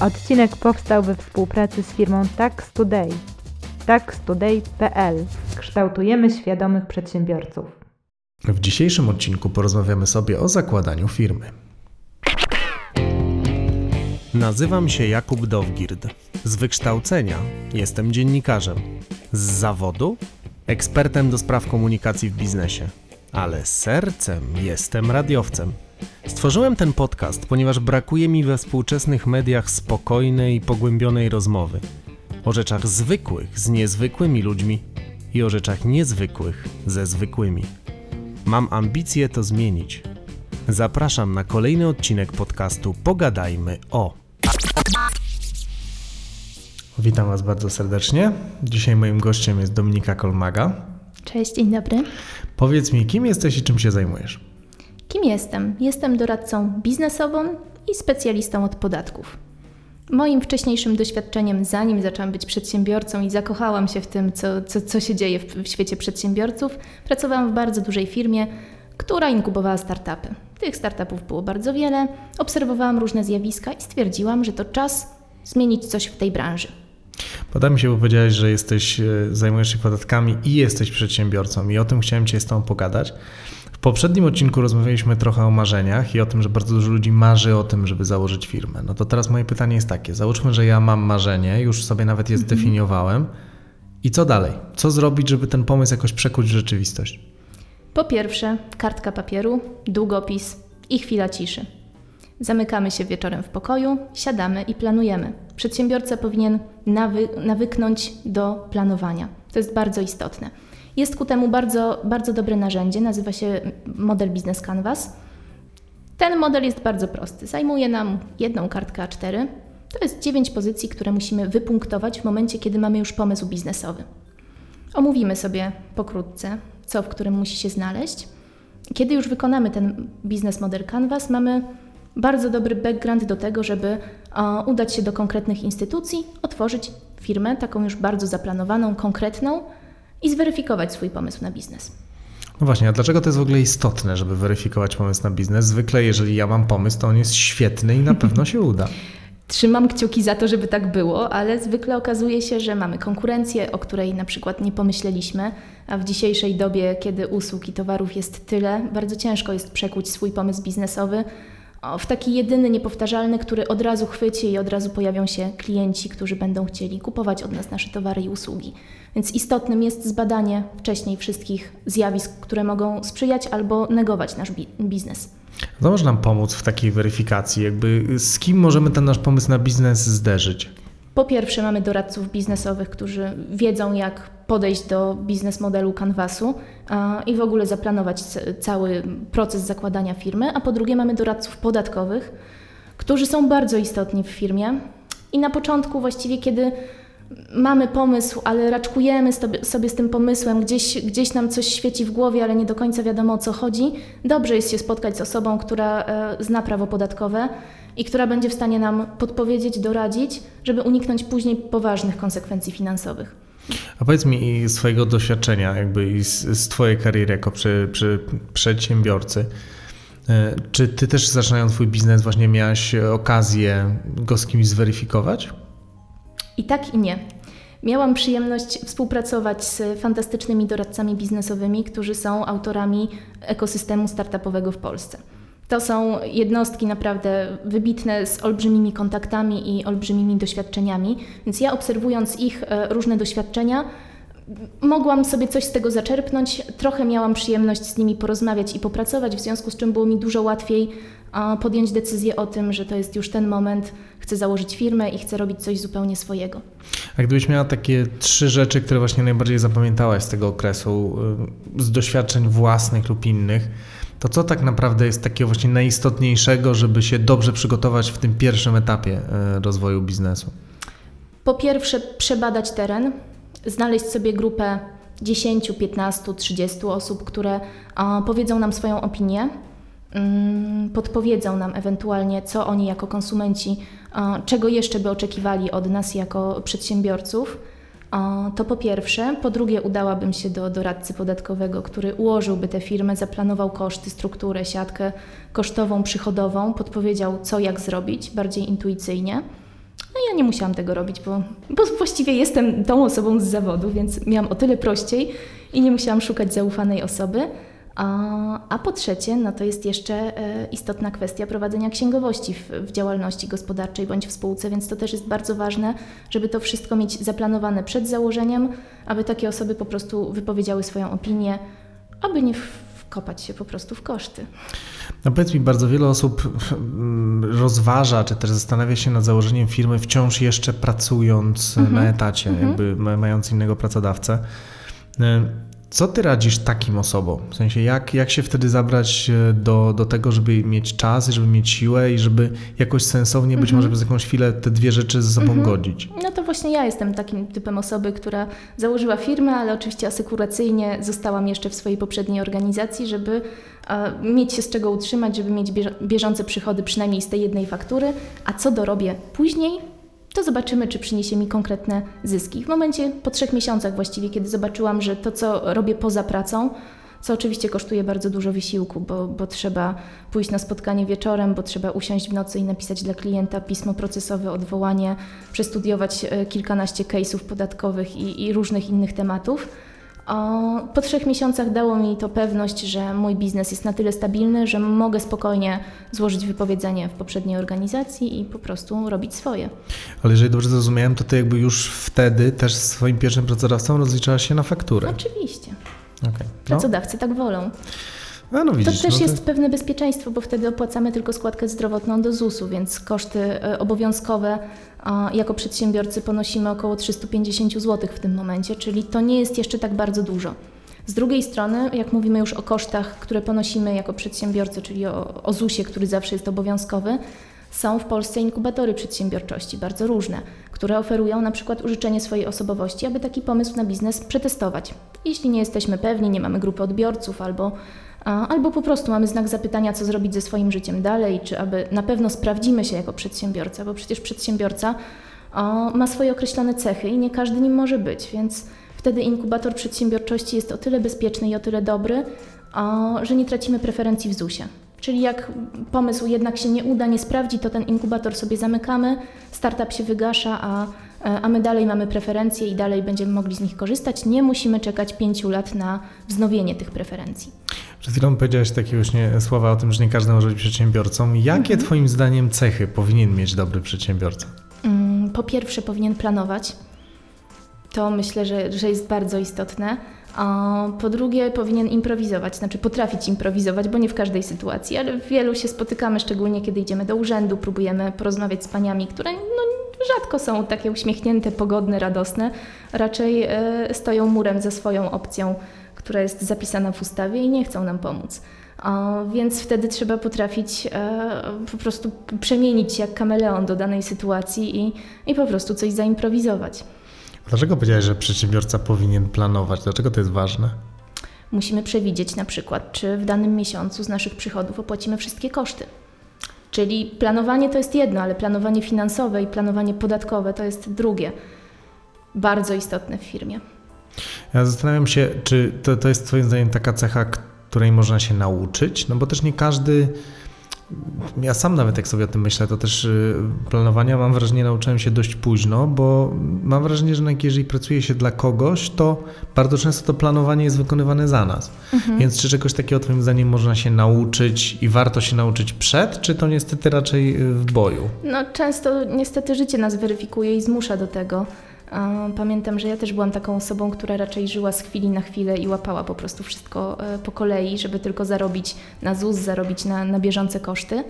Odcinek powstał we współpracy z firmą Tax Today. taxtoday.pl Kształtujemy świadomych przedsiębiorców. W dzisiejszym odcinku porozmawiamy sobie o zakładaniu firmy. Nazywam się Jakub Dowgird. Z wykształcenia jestem dziennikarzem. Z zawodu ekspertem do spraw komunikacji w biznesie. Ale sercem jestem radiowcem. Stworzyłem ten podcast, ponieważ brakuje mi we współczesnych mediach spokojnej i pogłębionej rozmowy. O rzeczach zwykłych z niezwykłymi ludźmi i o rzeczach niezwykłych ze zwykłymi. Mam ambicje to zmienić. Zapraszam na kolejny odcinek podcastu Pogadajmy o. Witam Was bardzo serdecznie. Dzisiaj moim gościem jest Dominika Kolmaga. Cześć, dzień dobry. Powiedz mi, kim jesteś i czym się zajmujesz? Kim jestem? Jestem doradcą biznesową i specjalistą od podatków. Moim wcześniejszym doświadczeniem, zanim zaczęłam być przedsiębiorcą i zakochałam się w tym, co, co, co się dzieje w, w świecie przedsiębiorców, pracowałam w bardzo dużej firmie, która inkubowała startupy. Tych startupów było bardzo wiele, obserwowałam różne zjawiska i stwierdziłam, że to czas zmienić coś w tej branży. Poda mi się, bo powiedziałeś, że jesteś, e, zajmujesz się podatkami i jesteś przedsiębiorcą i o tym chciałem Cię z Tobą pogadać. W poprzednim odcinku rozmawialiśmy trochę o marzeniach i o tym, że bardzo dużo ludzi marzy o tym, żeby założyć firmę. No to teraz moje pytanie jest takie. Załóżmy, że ja mam marzenie, już sobie nawet je zdefiniowałem. I co dalej? Co zrobić, żeby ten pomysł jakoś przekuć w rzeczywistość? Po pierwsze, kartka papieru, długopis i chwila ciszy. Zamykamy się wieczorem w pokoju, siadamy i planujemy. Przedsiębiorca powinien nawy nawyknąć do planowania. To jest bardzo istotne. Jest ku temu bardzo, bardzo dobre narzędzie, nazywa się model Business Canvas. Ten model jest bardzo prosty. Zajmuje nam jedną kartkę A4. To jest dziewięć pozycji, które musimy wypunktować w momencie, kiedy mamy już pomysł biznesowy. Omówimy sobie pokrótce, co w którym musi się znaleźć. Kiedy już wykonamy ten biznes model Canvas, mamy bardzo dobry background do tego, żeby udać się do konkretnych instytucji, otworzyć firmę, taką już bardzo zaplanowaną, konkretną i zweryfikować swój pomysł na biznes. No właśnie, a dlaczego to jest w ogóle istotne, żeby weryfikować pomysł na biznes? Zwykle, jeżeli ja mam pomysł, to on jest świetny i na pewno się uda. Trzymam kciuki za to, żeby tak było, ale zwykle okazuje się, że mamy konkurencję, o której na przykład nie pomyśleliśmy, a w dzisiejszej dobie, kiedy usług i towarów jest tyle, bardzo ciężko jest przekuć swój pomysł biznesowy w taki jedyny, niepowtarzalny, który od razu chwyci i od razu pojawią się klienci, którzy będą chcieli kupować od nas nasze towary i usługi. Więc istotnym jest zbadanie wcześniej wszystkich zjawisk, które mogą sprzyjać albo negować nasz bi biznes. Co może nam pomóc w takiej weryfikacji? Jakby z kim możemy ten nasz pomysł na biznes zderzyć? Po pierwsze, mamy doradców biznesowych, którzy wiedzą, jak podejść do biznes modelu Canvasu i w ogóle zaplanować cały proces zakładania firmy. A po drugie, mamy doradców podatkowych, którzy są bardzo istotni w firmie. I na początku, właściwie, kiedy mamy pomysł, ale raczkujemy sobie z tym pomysłem, gdzieś, gdzieś nam coś świeci w głowie, ale nie do końca wiadomo o co chodzi, dobrze jest się spotkać z osobą, która e, zna prawo podatkowe i która będzie w stanie nam podpowiedzieć, doradzić, żeby uniknąć później poważnych konsekwencji finansowych. A powiedz mi swojego doświadczenia, jakby i z, z Twojej kariery jako przy, przy przedsiębiorcy, e, czy Ty też zaczynając Twój biznes właśnie miałaś okazję go z kimś zweryfikować? I tak i nie. Miałam przyjemność współpracować z fantastycznymi doradcami biznesowymi, którzy są autorami ekosystemu startupowego w Polsce. To są jednostki naprawdę wybitne z olbrzymimi kontaktami i olbrzymimi doświadczeniami, więc ja obserwując ich e, różne doświadczenia, mogłam sobie coś z tego zaczerpnąć. Trochę miałam przyjemność z nimi porozmawiać i popracować, w związku z czym było mi dużo łatwiej podjąć decyzję o tym, że to jest już ten moment, chcę założyć firmę i chcę robić coś zupełnie swojego. A gdybyś miała takie trzy rzeczy, które właśnie najbardziej zapamiętałaś z tego okresu, y, z doświadczeń własnych lub innych, to co tak naprawdę jest takiego właśnie najistotniejszego, żeby się dobrze przygotować w tym pierwszym etapie y, rozwoju biznesu? Po pierwsze, przebadać teren, znaleźć sobie grupę 10, 15, 30 osób, które powiedzą nam swoją opinię, mm, podpowiedzą nam ewentualnie, co oni jako konsumenci, czego jeszcze by oczekiwali od nas jako przedsiębiorców. To po pierwsze. Po drugie, udałabym się do doradcy podatkowego, który ułożyłby tę firmę, zaplanował koszty, strukturę, siatkę kosztową, przychodową, podpowiedział, co jak zrobić bardziej intuicyjnie. No ja nie musiałam tego robić, bo, bo właściwie jestem tą osobą z zawodu, więc miałam o tyle prościej i nie musiałam szukać zaufanej osoby. A, a po trzecie, no to jest jeszcze e, istotna kwestia prowadzenia księgowości w, w działalności gospodarczej bądź w spółce, więc to też jest bardzo ważne, żeby to wszystko mieć zaplanowane przed założeniem, aby takie osoby po prostu wypowiedziały swoją opinię, aby nie wkopać się po prostu w koszty. No powiedz mi, bardzo wiele osób mm, rozważa, czy też zastanawia się nad założeniem firmy wciąż jeszcze pracując Mhm. na etacie, Mhm. jakby ma- mając innego pracodawcę. Co ty radzisz takim osobom? W sensie, jak, jak się wtedy zabrać e, do, do tego, żeby mieć czas, żeby mieć siłę i żeby jakoś sensownie, być Mhm. może przez jakąś chwilę, te dwie rzeczy ze sobą Mhm. godzić? No to właśnie ja jestem takim typem osoby, która założyła firmę, ale oczywiście asekuracyjnie zostałam jeszcze w swojej poprzedniej organizacji, żeby e, mieć się z czego utrzymać, żeby mieć bież- bieżące przychody przynajmniej z tej jednej faktury, a co dorobię później, to zobaczymy, czy przyniesie mi konkretne zyski. W momencie, po trzech miesiącach właściwie, kiedy zobaczyłam, że to, co robię poza pracą, co oczywiście kosztuje bardzo dużo wysiłku, bo, bo trzeba pójść na spotkanie wieczorem, bo trzeba usiąść w nocy i napisać dla klienta pismo procesowe, odwołanie, przestudiować e, kilkanaście case'ów podatkowych i, i różnych innych tematów. Po trzech miesiącach dało mi to pewność, że mój biznes jest na tyle stabilny, że mogę spokojnie złożyć wypowiedzenie w poprzedniej organizacji i po prostu robić swoje. Ale jeżeli dobrze zrozumiałem, to ty jakby już wtedy też z swoim pierwszym pracodawcą rozliczałaś się na fakturę. Oczywiście. Okej. No. Pracodawcy tak wolą. No To widzisz, też no jest pewne bezpieczeństwo, bo wtedy opłacamy tylko składkę zdrowotną do ZUS-u, więc koszty e, obowiązkowe jako przedsiębiorcy ponosimy około 350 zł w tym momencie, czyli to nie jest jeszcze tak bardzo dużo. Z drugiej strony, jak mówimy już o kosztach, które ponosimy jako przedsiębiorcy, czyli o, o ZUS-ie, który zawsze jest obowiązkowy, są w Polsce inkubatory przedsiębiorczości, bardzo różne, które oferują na przykład użyczenie swojej osobowości, aby taki pomysł na biznes przetestować. Jeśli nie jesteśmy pewni, nie mamy grupy odbiorców albo Albo po prostu mamy znak zapytania, co zrobić ze swoim życiem dalej, czy aby na pewno sprawdzimy się jako przedsiębiorca, bo przecież przedsiębiorca o, ma swoje określone cechy i nie każdy nim może być, więc wtedy inkubator przedsiębiorczości jest o tyle bezpieczny i o tyle dobry, o, że nie tracimy preferencji w ZUS-ie. Czyli jak pomysł jednak się nie uda, nie sprawdzi, to ten inkubator sobie zamykamy, startup się wygasza, a, a my dalej mamy preferencje i dalej będziemy mogli z nich korzystać. Nie musimy czekać pięciu lat na wznowienie tych preferencji. Przed chwilą powiedziałeś takie właśnie słowa o tym, że nie każdy może być przedsiębiorcą. Jakie twoim zdaniem cechy powinien mieć dobry przedsiębiorca? Mm, Po pierwsze, powinien planować. To myślę, że, że jest bardzo istotne. Po drugie, powinien improwizować, znaczy potrafić improwizować, bo nie w każdej sytuacji, ale w wielu się spotykamy, szczególnie kiedy idziemy do urzędu, próbujemy porozmawiać z paniami, które no, rzadko są takie uśmiechnięte, pogodne, radosne. Raczej e, stoją murem za swoją opcją, która jest zapisana w ustawie i nie chcą nam pomóc. A, Więc wtedy trzeba potrafić e, po prostu przemienić się jak kameleon do danej sytuacji i, i po prostu coś zaimprowizować. Dlaczego powiedziałeś, że przedsiębiorca powinien planować? Dlaczego to jest ważne? Musimy przewidzieć na przykład, czy w danym miesiącu z naszych przychodów opłacimy wszystkie koszty. Czyli planowanie to jest jedno, ale planowanie finansowe i planowanie podatkowe to jest drugie. Bardzo istotne w firmie. Ja zastanawiam się, czy to, to jest twoim zdaniem taka cecha, której można się nauczyć? No bo też nie każdy... Ja sam nawet jak sobie o tym myślę, to też y, planowania mam wrażenie nauczyłem się dość późno, bo mam wrażenie, że jeżeli pracuje się dla kogoś, to bardzo często to planowanie jest wykonywane za nas. Więc czy czegoś takiego twoim zdaniem można się nauczyć i warto się nauczyć przed, czy to niestety raczej y, w boju? No, często niestety życie nas weryfikuje i zmusza do tego. Pamiętam, że ja też byłam taką osobą, która raczej żyła z chwili na chwilę i łapała po prostu wszystko e, po kolei, żeby tylko zarobić na ZUS, zarobić na, na bieżące koszty.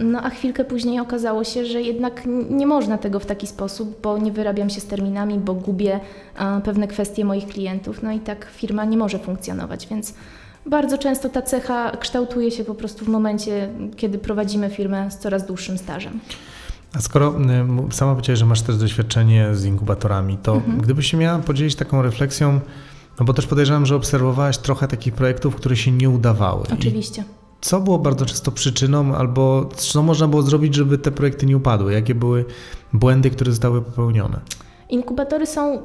No a chwilkę później okazało się, że jednak nie można tego w taki sposób, bo nie wyrabiam się z terminami, bo gubię pewne kwestie moich klientów. No i tak firma nie może funkcjonować, więc bardzo często ta cecha kształtuje się po prostu w momencie, kiedy prowadzimy firmę z coraz dłuższym stażem. A skoro sama powiedziałeś, że masz też doświadczenie z inkubatorami, to Mhm. gdybyś się miała podzielić taką refleksją, no bo też podejrzewam, że obserwowałaś trochę takich projektów, które się nie udawały. I Oczywiście. co było bardzo często przyczyną, albo co można było zrobić, żeby te projekty nie upadły? Jakie były błędy, które zostały popełnione? Inkubatory są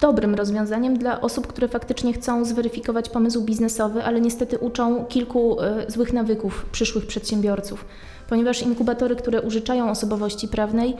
dobrym rozwiązaniem dla osób, które faktycznie chcą zweryfikować pomysł biznesowy, ale niestety uczą kilku e, złych nawyków przyszłych przedsiębiorców. Ponieważ inkubatory, które użyczają osobowości prawnej,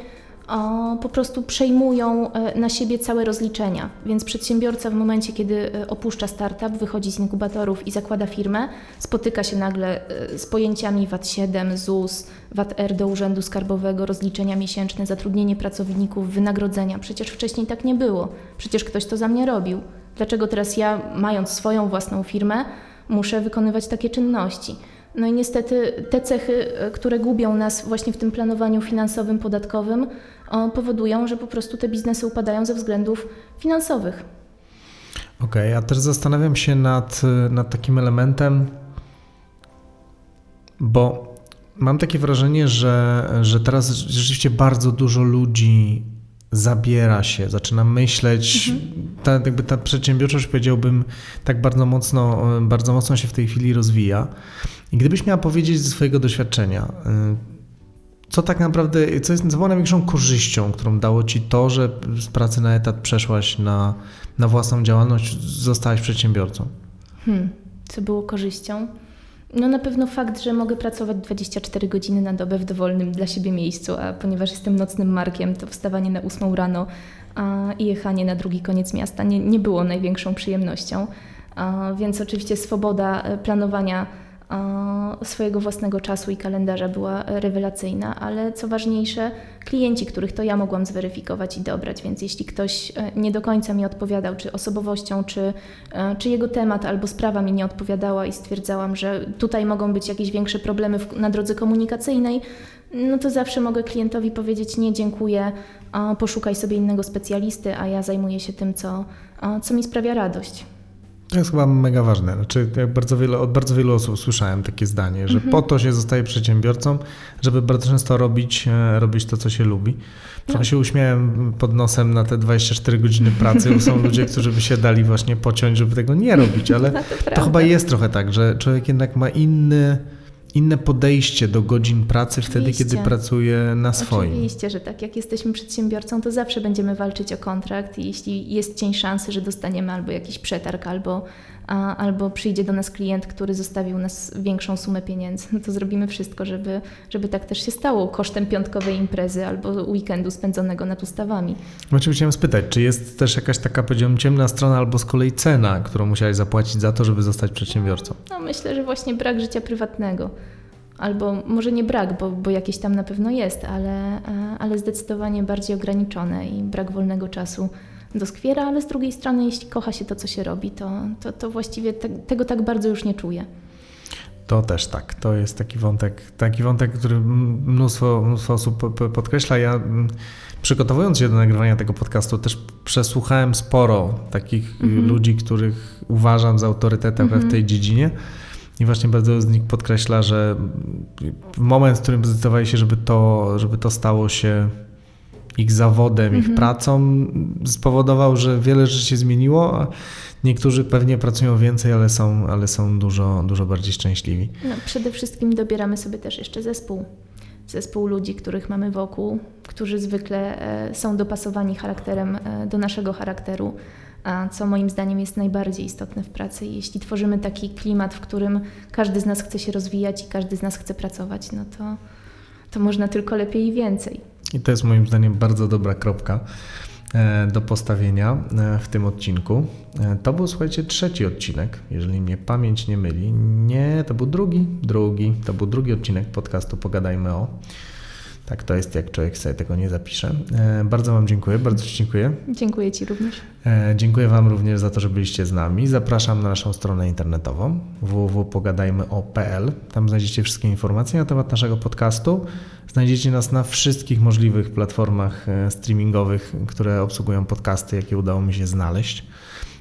po prostu przejmują e, na siebie całe rozliczenia. Więc przedsiębiorca w momencie, kiedy e, opuszcza startup, wychodzi z inkubatorów i zakłada firmę, spotyka się nagle e, z pojęciami VAT-7, ZUS, VAT-R do Urzędu Skarbowego, rozliczenia miesięczne, zatrudnienie pracowników, wynagrodzenia. Przecież wcześniej tak nie było. Przecież ktoś to za mnie robił. Dlaczego teraz ja, mając swoją własną firmę, muszę wykonywać takie czynności? No i niestety te cechy, e, które gubią nas właśnie w tym planowaniu finansowym, podatkowym, powodują, że po prostu te biznesy upadają ze względów finansowych. Okej, a też zastanawiam się nad, nad takim elementem, bo mam takie wrażenie, że, że teraz rzeczywiście bardzo dużo ludzi zabiera się, zaczyna myśleć. Ta, jakby ta przedsiębiorczość, powiedziałbym, tak bardzo mocno, bardzo mocno się w tej chwili rozwija. I gdybyś miała powiedzieć ze swojego doświadczenia, y, co tak naprawdę, co, jest, co największą korzyścią, którą dało ci to, że z pracy na etat przeszłaś na, na własną działalność, zostałaś przedsiębiorcą? Hmm, co było korzyścią? No na pewno fakt, że mogę pracować 24 godziny na dobę w dowolnym dla siebie miejscu, a ponieważ jestem nocnym markiem, to wstawanie na 8 rano a, i jechanie na drugi koniec miasta nie, nie było największą przyjemnością. A, więc oczywiście swoboda e, planowania swojego własnego czasu i kalendarza była rewelacyjna, ale co ważniejsze, klienci, których to ja mogłam zweryfikować i dobrać, więc jeśli ktoś e, nie do końca mi odpowiadał, czy osobowością, czy, e, czy jego temat albo sprawa mi nie odpowiadała i stwierdzałam, że tutaj mogą być jakieś większe problemy w, na drodze komunikacyjnej, no to zawsze mogę klientowi powiedzieć nie, dziękuję, poszukaj sobie innego specjalisty, a ja zajmuję się tym, co, co mi sprawia radość. To jest chyba mega ważne. Znaczy, jak bardzo wiele, od bardzo wielu osób słyszałem takie zdanie, że po to się zostaje przedsiębiorcą, żeby bardzo często robić, e, robić to, co się lubi. Trochę się uśmiałem pod nosem na te 24 godziny pracy, bo są ludzie, którzy by się dali właśnie pociąć, żeby tego nie robić, ale No to to chyba jest trochę tak, że człowiek jednak ma inny, inne podejście do godzin pracy wtedy, Oczywiście. kiedy pracuje na swoim. Oczywiście, że tak. Jak jesteśmy przedsiębiorcą, to zawsze będziemy walczyć o kontrakt i jeśli jest cień szansy, że dostaniemy albo jakiś przetarg, albo, albo przyjdzie do nas klient, który zostawił nas większą sumę pieniędzy, no to zrobimy wszystko, żeby, żeby tak też się stało kosztem piątkowej imprezy albo weekendu spędzonego nad ustawami. Właściwie chciałem spytać, czy jest też jakaś taka, powiedziałbym, ciemna strona albo z kolei cena, którą musiałeś zapłacić za to, żeby zostać przedsiębiorcą? No myślę, że właśnie brak życia prywatnego. Albo może nie brak, bo, bo jakieś tam na pewno jest, ale, e, ale zdecydowanie bardziej ograniczone i brak wolnego czasu doskwiera, ale z drugiej strony, jeśli kocha się to, co się robi, to, to, to właściwie te, tego tak bardzo już nie czuję. To też tak. To jest taki wątek, taki wątek, który mnóstwo, mnóstwo osób po- po- podkreśla. Ja mm, przygotowując się do nagrywania tego podcastu też przesłuchałem sporo takich y, ludzi, których uważam za autorytetem we w tej dziedzinie. I właśnie bardzo z nich podkreśla, że moment, w którym zdecydowali się, żeby to, żeby to stało się ich zawodem, ich pracą, spowodował, że wiele rzeczy się zmieniło, niektórzy pewnie pracują więcej, ale są, ale są dużo, dużo bardziej szczęśliwi. No, przede wszystkim dobieramy sobie też jeszcze zespół. Zespół ludzi, których mamy wokół, którzy zwykle e, są dopasowani charakterem e, do naszego charakteru, a co moim zdaniem jest najbardziej istotne w pracy. Jeśli tworzymy taki klimat, w którym każdy z nas chce się rozwijać i każdy z nas chce pracować, no to, to można tylko lepiej i więcej. I to jest moim zdaniem bardzo dobra kropka e, do postawienia e, w tym odcinku. E, To był, słuchajcie, trzeci odcinek, jeżeli mnie pamięć nie myli. Nie, to był drugi, drugi. To był drugi odcinek podcastu Pogadajmy o. Tak to jest, jak człowiek sobie tego nie zapisze. E, Bardzo Wam dziękuję, bardzo Ci dziękuję. Dziękuję Ci również. E, Dziękuję Wam również za to, że byliście z nami. Zapraszam na naszą stronę internetową www.pogadajmyo.pl. Tam znajdziecie wszystkie informacje na temat naszego podcastu. Znajdziecie nas na wszystkich możliwych platformach e, streamingowych, które obsługują podcasty, jakie udało mi się znaleźć.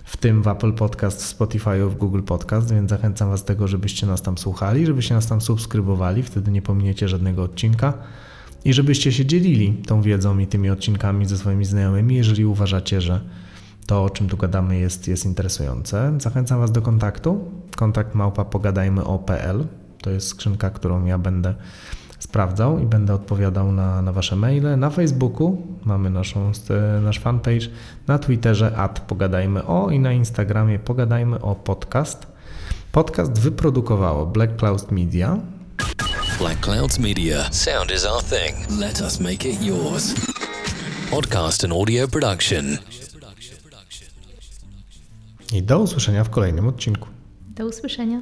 W tym w Apple Podcast, w Spotify, w Google Podcast, więc zachęcam Was do tego, żebyście nas tam słuchali, żebyście nas tam subskrybowali, wtedy nie pominiecie żadnego odcinka i żebyście się dzielili tą wiedzą i tymi odcinkami ze swoimi znajomymi, jeżeli uważacie, że to, o czym tu gadamy, jest, jest interesujące. Zachęcam Was do kontaktu. Kontakt małpa pogadajmy o.pl. To jest skrzynka, którą ja będę sprawdzał i będę odpowiadał na, na Wasze maile. Na Facebooku mamy naszą, nasz fanpage, na Twitterze at pogadajmy o i na Instagramie pogadajmy o podcast. Podcast wyprodukowało Black Cloud Media. Black Clouds Media. Sound is our thing. Let us make it yours. podcast and audio production. I do usłyszenia w kolejnym odcinku. Do usłyszenia.